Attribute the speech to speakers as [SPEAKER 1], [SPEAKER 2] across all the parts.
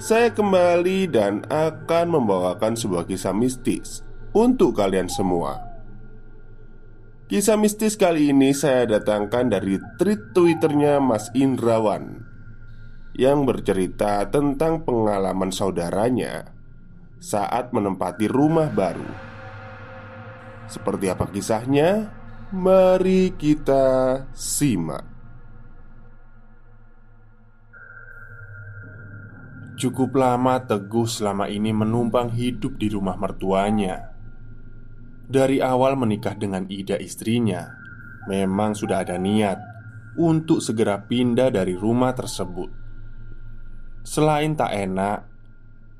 [SPEAKER 1] saya kembali dan akan membawakan sebuah kisah mistis untuk kalian semua. Kisah mistis kali ini saya datangkan dari tweet Twitternya Mas Indrawan yang bercerita tentang pengalaman saudaranya saat menempati rumah baru. Seperti apa kisahnya? Mari kita simak. Cukup lama Teguh selama ini menumpang hidup di rumah mertuanya. Dari awal menikah dengan Ida istrinya, memang sudah ada niat untuk segera pindah dari rumah tersebut. Selain tak enak,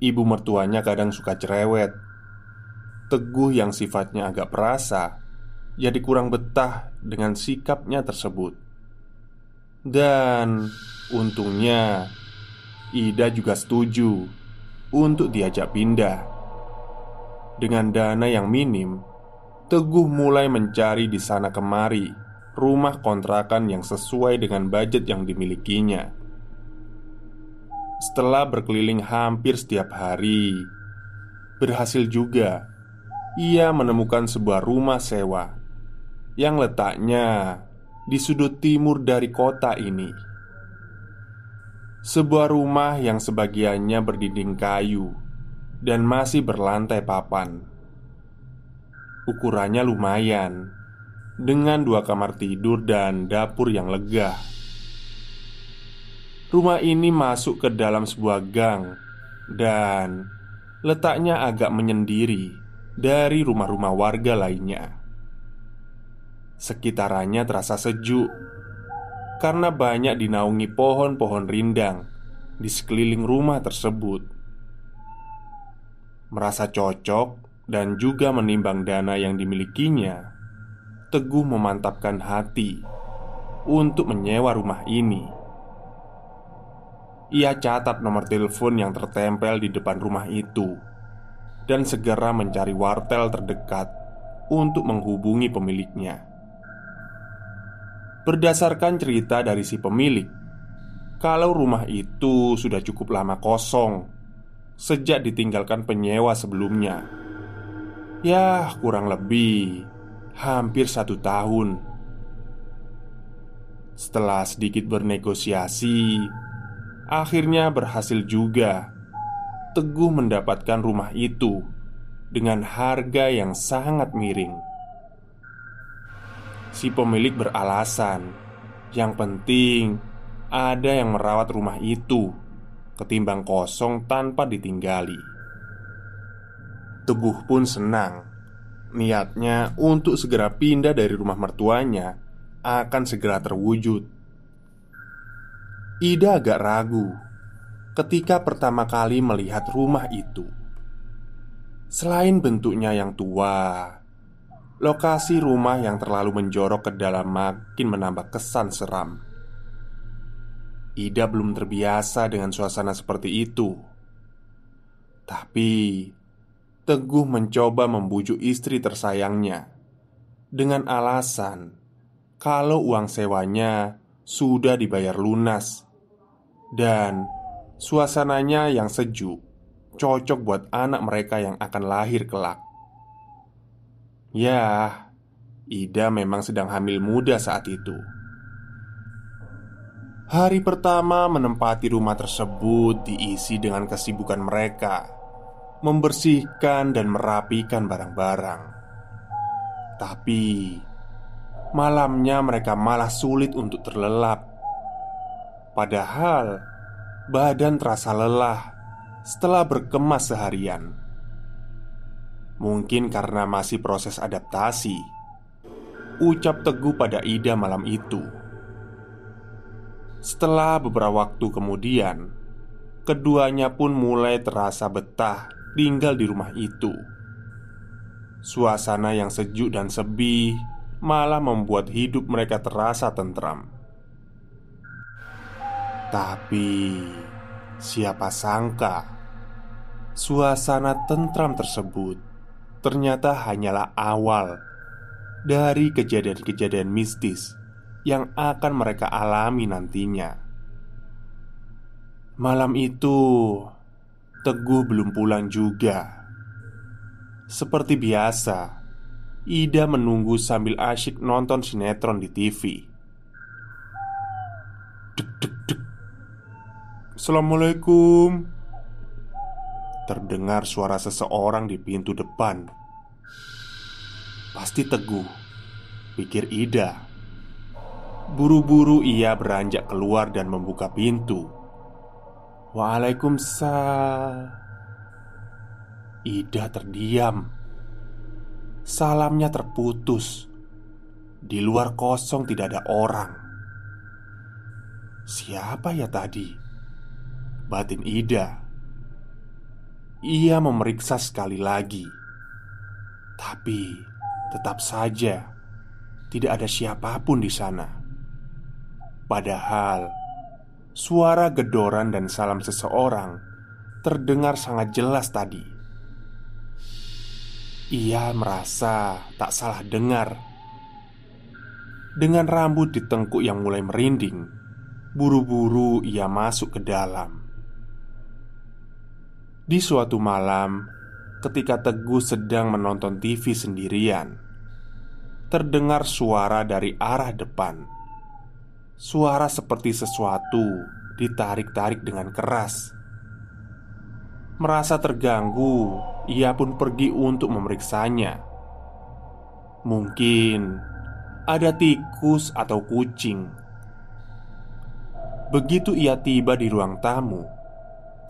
[SPEAKER 1] ibu mertuanya kadang suka cerewet. Teguh yang sifatnya agak perasa, jadi kurang betah dengan sikapnya tersebut. Dan untungnya Ida juga setuju untuk diajak pindah. Dengan dana yang minim, Teguh mulai mencari di sana kemari rumah kontrakan yang sesuai dengan budget yang dimilikinya. Setelah berkeliling hampir setiap hari, berhasil juga ia menemukan sebuah rumah sewa yang letaknya di sudut timur dari kota ini. Sebuah rumah yang sebagiannya berdinding kayu dan masih berlantai papan. Ukurannya lumayan, dengan dua kamar tidur dan dapur yang lega. Rumah ini masuk ke dalam sebuah gang dan letaknya agak menyendiri dari rumah-rumah warga lainnya. Sekitarannya terasa sejuk karena banyak dinaungi pohon-pohon rindang di sekeliling rumah tersebut. Merasa cocok dan juga menimbang dana yang dimilikinya, Teguh memantapkan hati untuk menyewa rumah ini. Ia catat nomor telepon yang tertempel di depan rumah itu dan segera mencari wartel terdekat untuk menghubungi pemiliknya. Berdasarkan cerita dari si pemilik, kalau rumah itu sudah cukup lama kosong sejak ditinggalkan penyewa sebelumnya, ya kurang lebih hampir satu tahun. Setelah sedikit bernegosiasi, akhirnya berhasil juga. Teguh mendapatkan rumah itu dengan harga yang sangat miring. Si pemilik beralasan, yang penting ada yang merawat rumah itu ketimbang kosong tanpa ditinggali. Teguh pun senang. Niatnya untuk segera pindah dari rumah mertuanya akan segera terwujud. Ida agak ragu ketika pertama kali melihat rumah itu. Selain bentuknya yang tua, lokasi rumah yang terlalu menjorok ke dalam makin menambah kesan seram. Ida belum terbiasa dengan suasana seperti itu. Tapi Teguh mencoba membujuk istri tersayangnya dengan alasan kalau uang sewanya sudah dibayar lunas dan suasananya yang sejuk cocok buat anak mereka yang akan lahir kelak. Ya, Ida memang sedang hamil muda saat itu. Hari pertama menempati rumah tersebut diisi dengan kesibukan mereka membersihkan dan merapikan barang-barang. Tapi malamnya mereka malah sulit untuk terlelap. Padahal badan terasa lelah setelah berkemas seharian. Mungkin karena masih proses adaptasi, ucap Teguh pada Ida malam itu. Setelah beberapa waktu kemudian, keduanya pun mulai terasa betah tinggal di rumah itu. Suasana yang sejuk dan sepi malah membuat hidup mereka terasa tentram. Tapi siapa sangka suasana tentram tersebut ternyata hanyalah awal dari kejadian-kejadian mistis yang akan mereka alami nantinya. Malam itu, Teguh belum pulang juga. Seperti biasa, Ida menunggu sambil asyik nonton sinetron di TV. Assalamualaikum. Terdengar suara seseorang di pintu depan. Pasti Teguh, pikir Ida. Buru-buru ia beranjak keluar dan membuka pintu. Waalaikumsalam Ida terdiam Salamnya terputus Di luar kosong tidak ada orang Siapa ya tadi? Batin Ida Ia memeriksa sekali lagi Tapi tetap saja Tidak ada siapa pun di sana Padahal Suara gedoran dan salam seseorang terdengar sangat jelas tadi. Ia merasa tak salah dengar. Dengan rambut di tengkuk yang mulai merinding, buru-buru ia masuk ke dalam. Di suatu malam, ketika Teguh sedang menonton TV sendirian, terdengar suara dari arah depan Suara seperti sesuatu ditarik-tarik dengan keras. Merasa terganggu, ia pun pergi untuk memeriksanya. Mungkin ada tikus atau kucing. Begitu ia tiba di ruang tamu,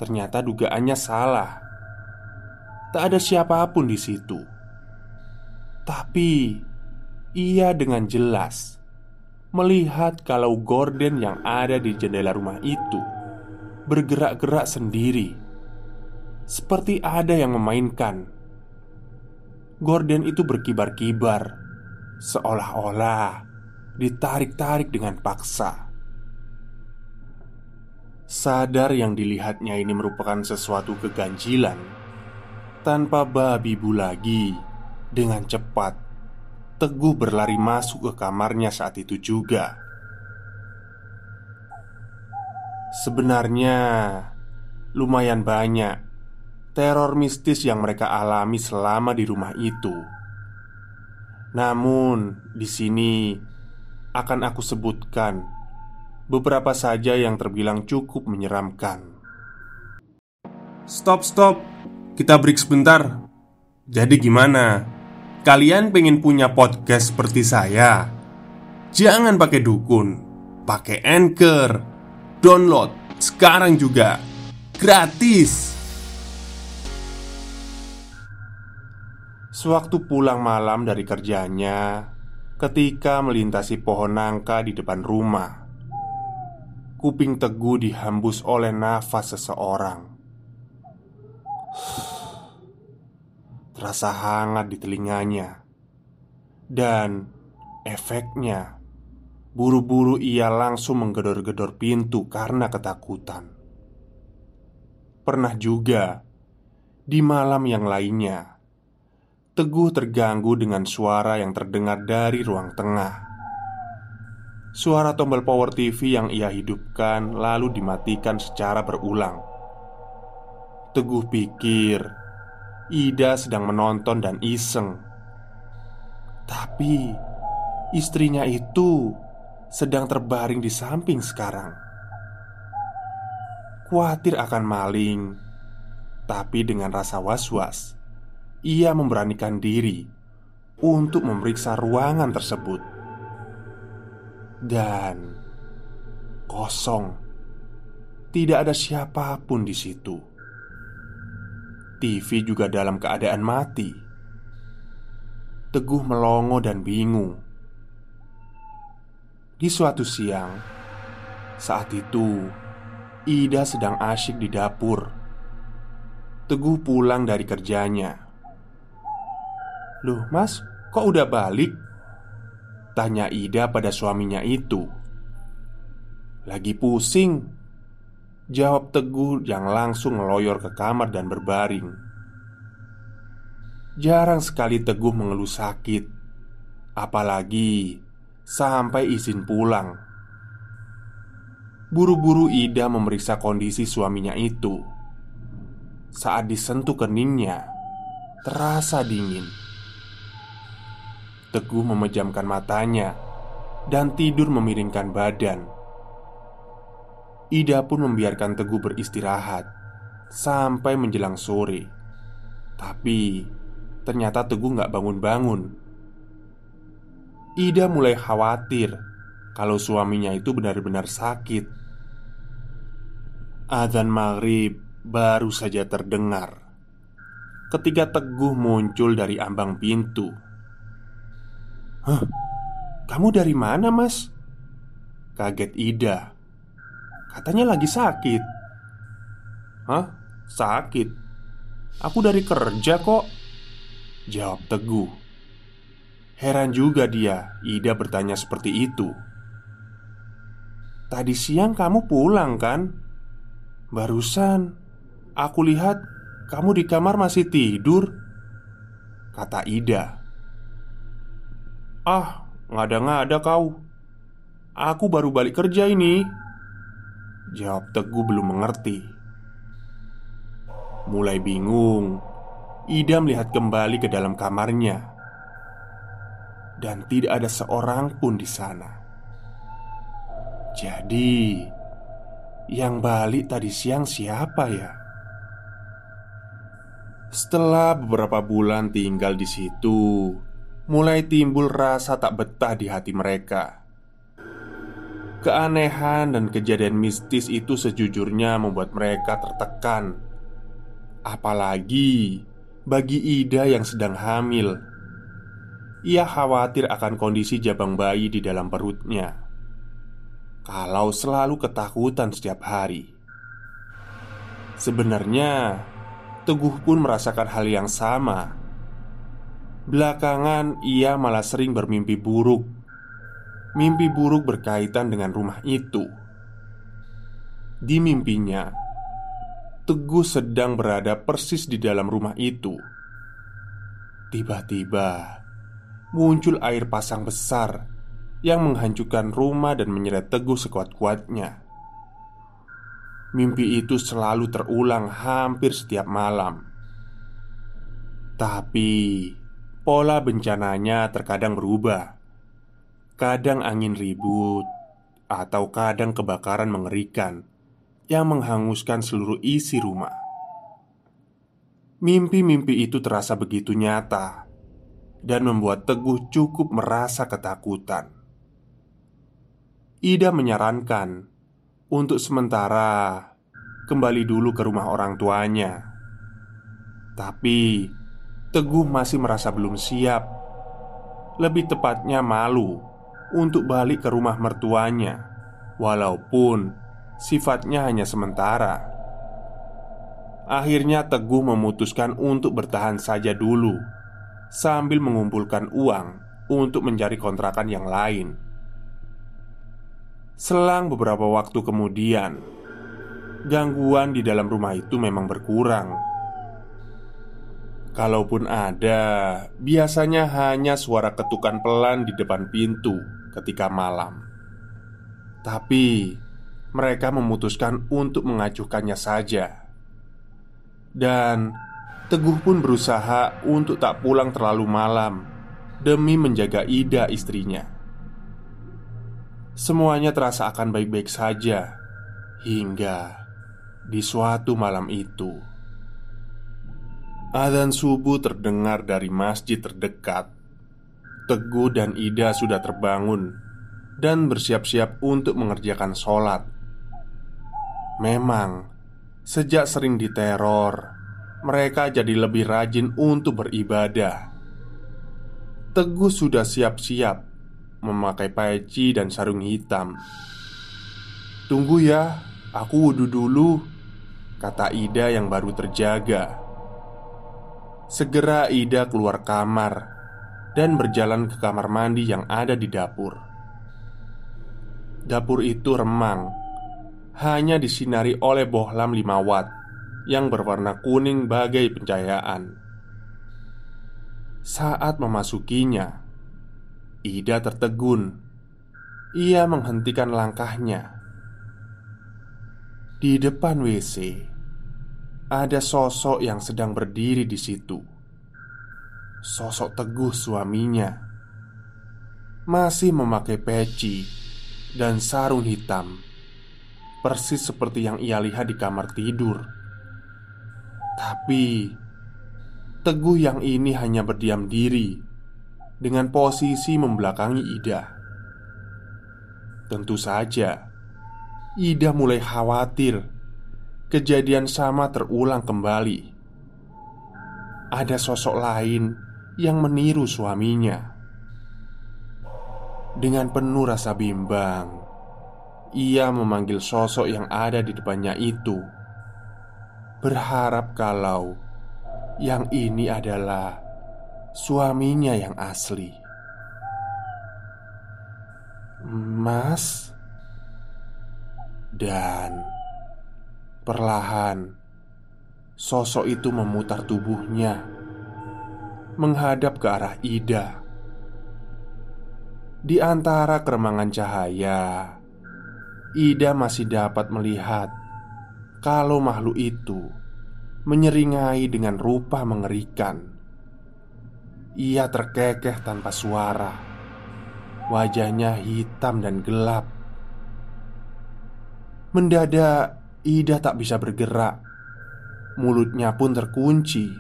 [SPEAKER 1] ternyata dugaannya salah. Tak ada siapa pun di situ, tapi ia dengan jelas melihat kalau gorden yang ada di jendela rumah itu bergerak-gerak sendiri, seperti ada yang memainkan. Gorden itu berkibar-kibar, seolah-olah ditarik-tarik dengan paksa. Sadar yang dilihatnya ini merupakan sesuatu keganjilan, tanpa babi bu lagi, dengan cepat Teguh berlari masuk ke kamarnya saat itu juga. Sebenarnya lumayan banyak teror mistis yang mereka alami selama di rumah itu. Namun, di sini akan aku sebutkan beberapa saja yang terbilang cukup menyeramkan.
[SPEAKER 2] Stop, stop, kita break sebentar. Jadi, gimana? Kalian pengen punya podcast seperti saya? Jangan pakai dukun, pakai anchor, download sekarang juga gratis.
[SPEAKER 1] Sewaktu pulang malam dari kerjanya, ketika melintasi pohon nangka di depan rumah, kuping teguh dihembus oleh nafas seseorang. Terasa hangat di telinganya. Dan efeknya Buru-buru ia langsung menggedor-gedor pintu karena ketakutan. Pernah juga Di malam yang lainnya Teguh terganggu dengan suara yang terdengar dari ruang tengah Suara tombol power TV yang ia hidupkan lalu dimatikan secara berulang. Teguh pikir Ida sedang menonton dan iseng. Tapi Istrinya itu Sedang terbaring di samping sekarang. Khawatir akan maling Tapi dengan rasa was-was Ia memberanikan diri Untuk memeriksa ruangan tersebut Dan Kosong Tidak ada siapa pun di situ TV juga dalam keadaan mati Teguh melongo dan bingung. Di suatu siang, saat itu Ida sedang asyik di dapur. Teguh pulang dari kerjanya. "Loh, Mas, kok udah balik?" Tanya Ida pada suaminya itu. "Lagi pusing," jawab Teguh yang langsung meloyor ke kamar dan berbaring. Jarang sekali Teguh mengeluh sakit Apalagi sampai izin pulang Buru-buru Ida memeriksa kondisi suaminya itu Saat disentuh keningnya Terasa dingin Teguh memejamkan matanya Dan tidur memiringkan badan. Ida pun membiarkan Teguh beristirahat Sampai menjelang sore. Tapi Ternyata Teguh nggak bangun-bangun. Ida mulai khawatir Kalau suaminya itu benar-benar sakit. Adzan maghrib baru saja terdengar Ketika Teguh muncul dari ambang pintu Hah? Kamu dari mana mas? Kaget Ida Katanya lagi sakit Hah? Sakit? Aku dari kerja kok Jawab Teguh Heran juga dia Ida bertanya seperti itu Tadi siang kamu pulang kan? Barusan Aku lihat kamu di kamar masih tidur Kata Ida Ah, ngada-ngada kau. Aku baru balik kerja ini. Jawab Teguh belum mengerti. Mulai bingung. Ida melihat kembali ke dalam kamarnya. Dan tidak ada seorang pun di sana. Jadi Yang balik tadi siang siapa ya? Setelah beberapa bulan tinggal di situ Mulai timbul rasa tak betah di hati mereka Keanehan dan kejadian mistis itu sejujurnya membuat mereka tertekan Apalagi bagi Ida yang sedang hamil. Ia khawatir akan kondisi jabang bayi di dalam perutnya. Kalau selalu ketakutan setiap hari, sebenarnya Teguh pun merasakan hal yang sama. Belakangan, ia malah sering bermimpi buruk. Mimpi buruk berkaitan dengan rumah itu. Di mimpinya, Teguh sedang berada persis di dalam rumah itu. Tiba-tiba muncul air pasang besar yang menghancurkan rumah dan menyeret Teguh sekuat-kuatnya. Mimpi itu selalu terulang hampir setiap malam. Tapi pola bencananya terkadang berubah. Kadang angin ribut, atau kadang kebakaran mengerikan yang menghanguskan seluruh isi rumah. Mimpi-mimpi itu terasa begitu nyata dan membuat Teguh cukup merasa ketakutan. Ida menyarankan untuk sementara kembali dulu ke rumah orang tuanya, tapi Teguh masih merasa belum siap. Lebih tepatnya, malu untuk balik ke rumah mertuanya, walaupun sifatnya hanya sementara. Akhirnya Teguh memutuskan untuk bertahan saja dulu sambil mengumpulkan uang untuk mencari kontrakan yang lain. Selang beberapa waktu kemudian, gangguan di dalam rumah itu memang berkurang. Kalaupun ada, biasanya hanya suara ketukan pelan di depan pintu ketika malam. Tapi mereka memutuskan untuk mengajukannya saja. Dan Teguh pun berusaha untuk tak pulang terlalu malam demi menjaga Ida istrinya. Semuanya terasa akan baik-baik saja hingga di suatu malam itu. Adzan subuh terdengar dari masjid terdekat. Teguh dan Ida sudah terbangun dan bersiap-siap untuk mengerjakan sholat. Memang, sejak sering diteror, mereka jadi lebih rajin untuk beribadah. Teguh sudah siap-siap memakai peci dan sarung hitam. "Tunggu ya, aku wudhu dulu," kata Ida yang baru terjaga. Segera Ida keluar kamar dan berjalan ke kamar mandi yang ada di dapur. Dapur itu remang, hanya disinari oleh bohlam 5 watt yang berwarna kuning bagai pencahayaan. Saat memasukinya, Ida tertegun. Ia menghentikan langkahnya. Di depan WC ada sosok yang sedang berdiri di situ. Sosok teguh suaminya masih memakai peci dan sarung hitam, persis seperti yang ia lihat di kamar tidur. Tapi Teguh yang ini hanya berdiam diri dengan posisi membelakangi Ida. Tentu saja, Ida mulai khawatir kejadian sama terulang kembali. Ada sosok lain yang meniru suaminya. Dengan penuh rasa bimbang, ia memanggil sosok yang ada di depannya itu berharap kalau yang ini adalah suaminya yang asli. Mas, dan perlahan sosok itu memutar tubuhnya menghadap ke arah Ida. Di antara keremangan cahaya, Ida masih dapat melihat kalau makhluk itu menyeringai dengan rupa mengerikan. Ia terkekeh tanpa suara, wajahnya hitam dan gelap. Mendadak, Ida tak bisa bergerak, mulutnya pun terkunci.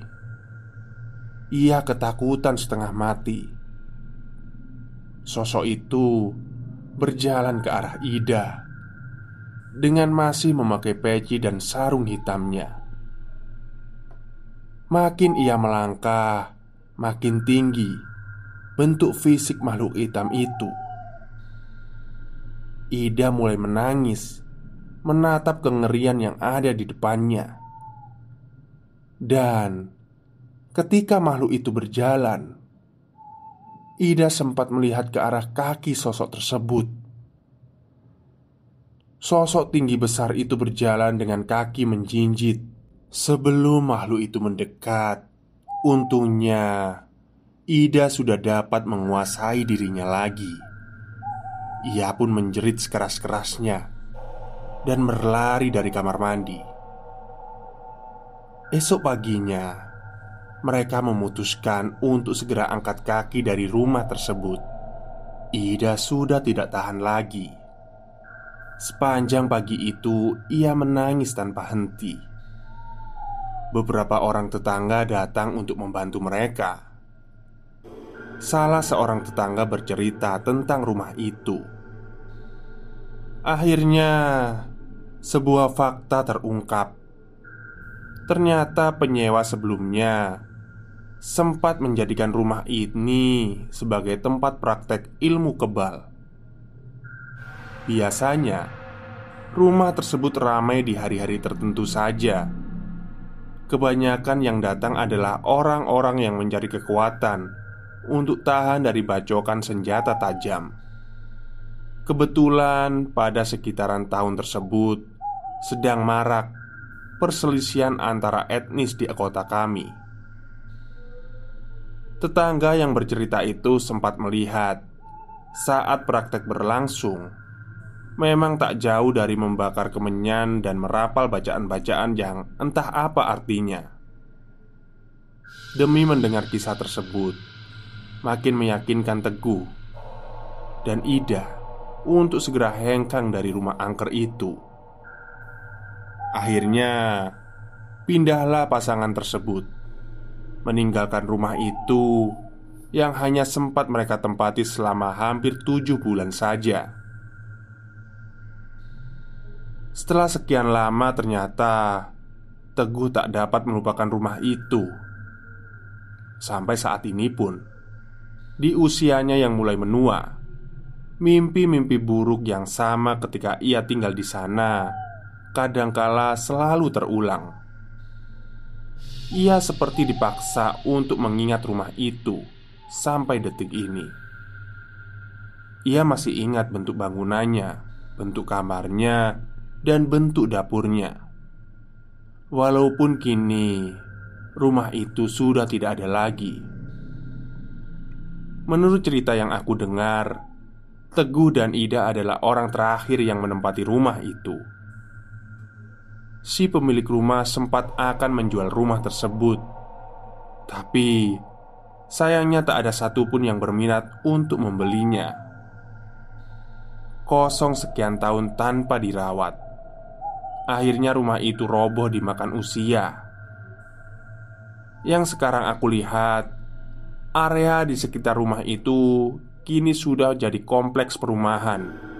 [SPEAKER 1] Ia ketakutan setengah mati. Sosok itu berjalan ke arah Ida dengan masih memakai peci dan sarung hitamnya. Makin ia melangkah, makin tinggi bentuk fisik makhluk hitam itu. Ida mulai menangis, menatap kengerian yang ada di depannya. Dan ketika makhluk itu berjalan, Ida sempat melihat ke arah kaki sosok tersebut. Sosok tinggi besar itu berjalan dengan kaki menjinjit Sebelum makhluk itu mendekat Untungnya Ida sudah dapat menguasai dirinya lagi Ia pun menjerit sekeras-kerasnya Dan berlari dari kamar mandi Esok paginya Mereka memutuskan untuk segera angkat kaki dari rumah tersebut Ida sudah tidak tahan lagi Sepanjang pagi itu, ia menangis tanpa henti. Beberapa orang tetangga datang untuk membantu mereka. Salah seorang tetangga bercerita tentang rumah itu. Akhirnya, sebuah fakta terungkap. Ternyata penyewa sebelumnya sempat menjadikan rumah ini sebagai tempat praktek ilmu kebal. Biasanya, rumah tersebut ramai di hari-hari tertentu saja. Kebanyakan yang datang adalah orang-orang yang mencari kekuatan untuk tahan dari bacokan senjata tajam. Kebetulan pada sekitaran tahun tersebut sedang marak perselisihan antara etnis di kota kami. Tetangga yang bercerita itu sempat melihat saat praktek berlangsung memang tak jauh dari membakar kemenyan dan merapal bacaan-bacaan yang entah apa artinya. Demi mendengar kisah tersebut, makin meyakinkan Teguh dan Ida untuk segera hengkang dari rumah angker itu. Akhirnya, pindahlah pasangan tersebut, meninggalkan rumah itu yang hanya sempat mereka tempati selama hampir tujuh bulan saja. Setelah sekian lama, ternyata Teguh tak dapat melupakan rumah itu. Sampai saat ini pun, di usianya yang mulai menua, mimpi-mimpi buruk yang sama ketika ia tinggal di sana kadangkala selalu terulang. Ia seperti dipaksa untuk mengingat rumah itu sampai detik ini. Ia masih ingat bentuk bangunannya, bentuk kamarnya, dan bentuk dapurnya. Walaupun kini rumah itu sudah tidak ada lagi. Menurut cerita yang aku dengar, Teguh dan Ida adalah orang terakhir yang menempati rumah itu si pemilik rumah sempat akan menjual rumah tersebut. Tapi sayangnya tak ada satupun yang berminat untuk membelinya. Kosong sekian tahun tanpa dirawat. Akhirnya rumah itu roboh dimakan usia. Yang sekarang aku lihat, area di sekitar rumah itu kini sudah jadi kompleks perumahan.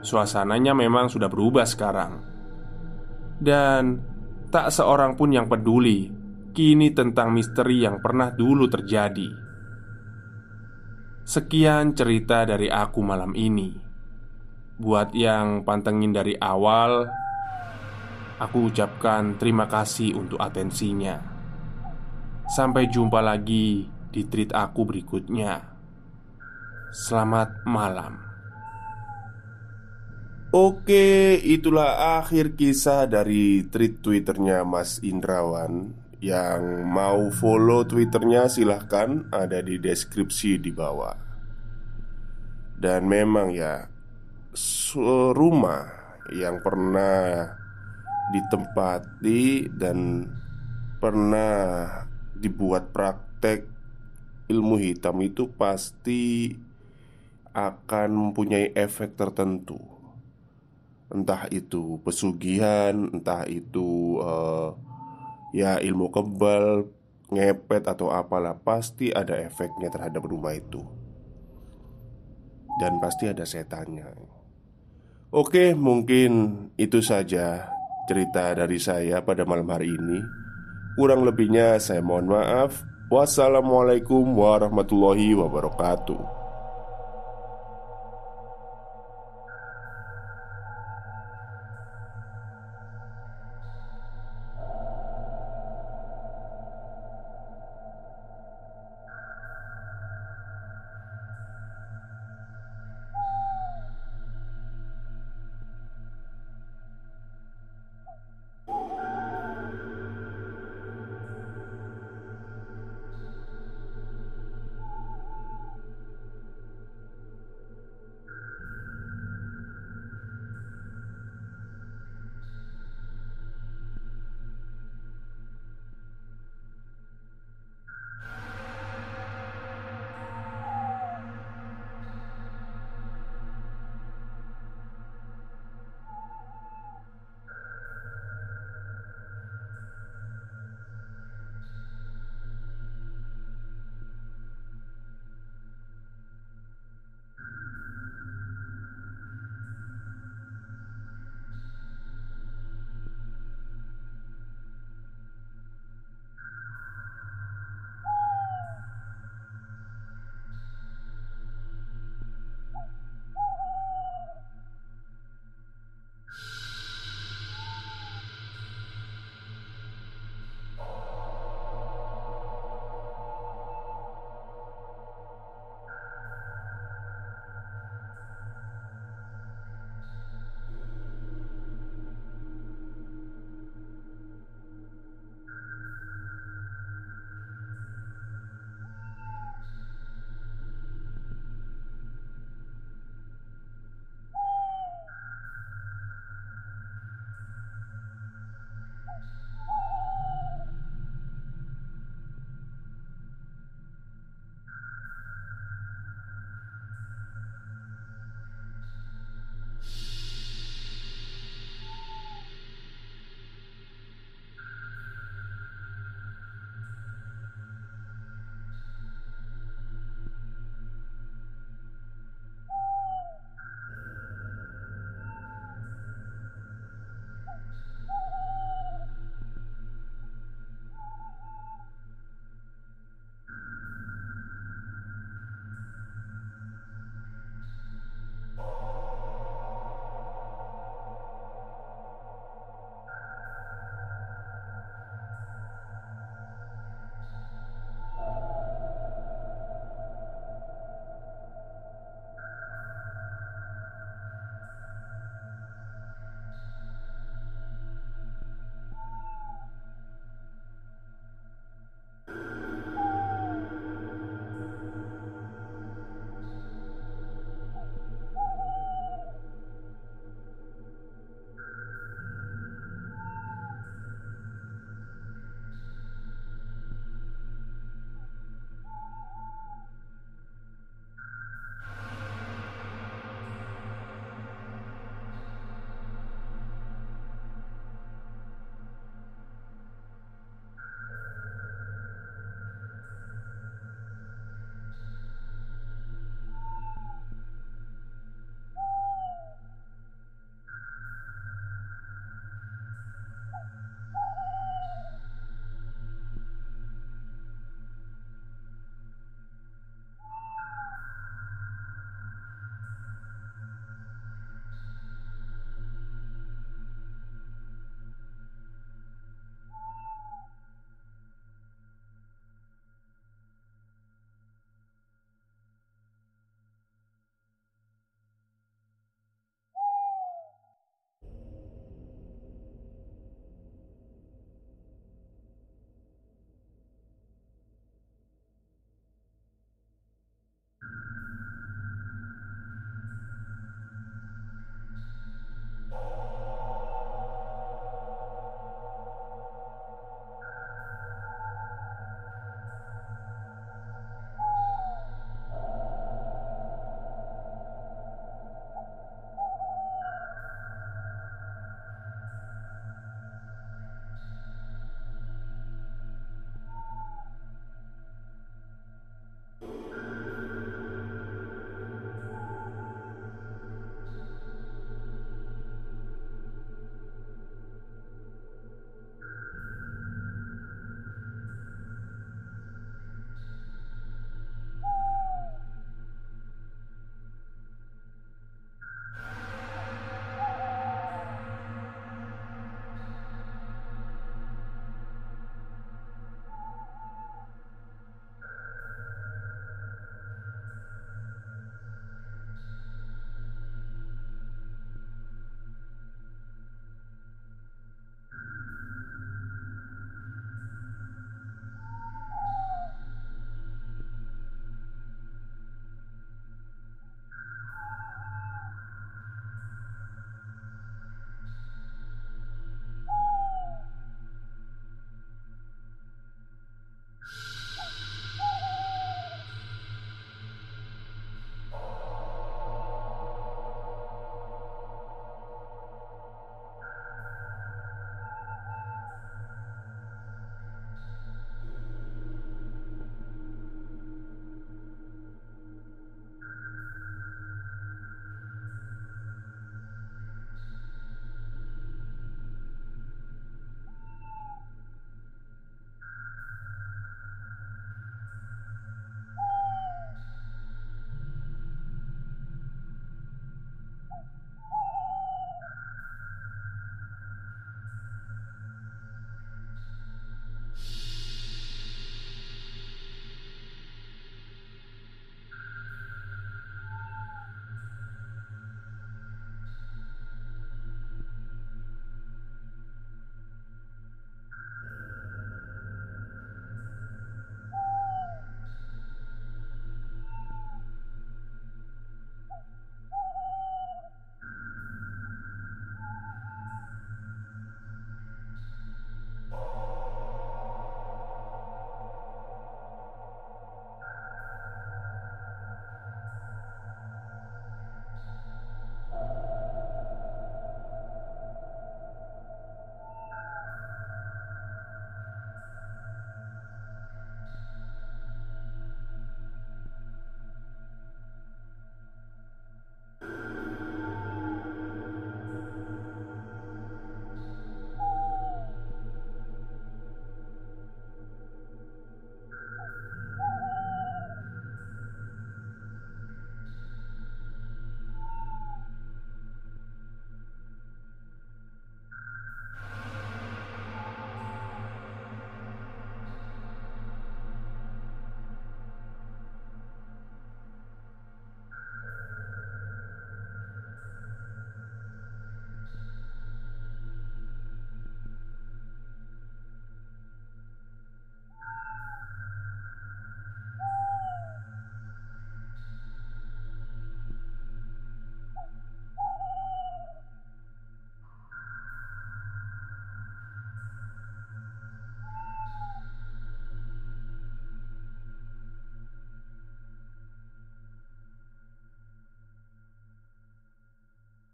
[SPEAKER 1] Suasananya memang sudah berubah sekarang dan tak seorang pun yang peduli kini tentang misteri yang pernah dulu terjadi. Sekian cerita dari aku malam ini. Buat yang pantengin dari awal, aku ucapkan terima kasih untuk atensinya. Sampai jumpa lagi di treat aku berikutnya. Selamat malam.
[SPEAKER 2] Oke, itulah akhir kisah dari tweet twitternya Mas Indrawan. Yang mau follow twitternya silahkan ada di deskripsi di bawah. Dan memang ya Rumah yang pernah ditempati dan pernah dibuat praktek ilmu hitam itu pasti akan mempunyai efek tertentu Entah itu pesugihan, entah itu uh, ya ilmu kebal, ngepet atau apalah Pasti ada efeknya terhadap rumah itu. Dan pasti ada setannya. Oke mungkin itu saja cerita dari saya pada malam hari ini. Kurang lebihnya saya mohon maaf. Wassalamualaikum warahmatullahi wabarakatuh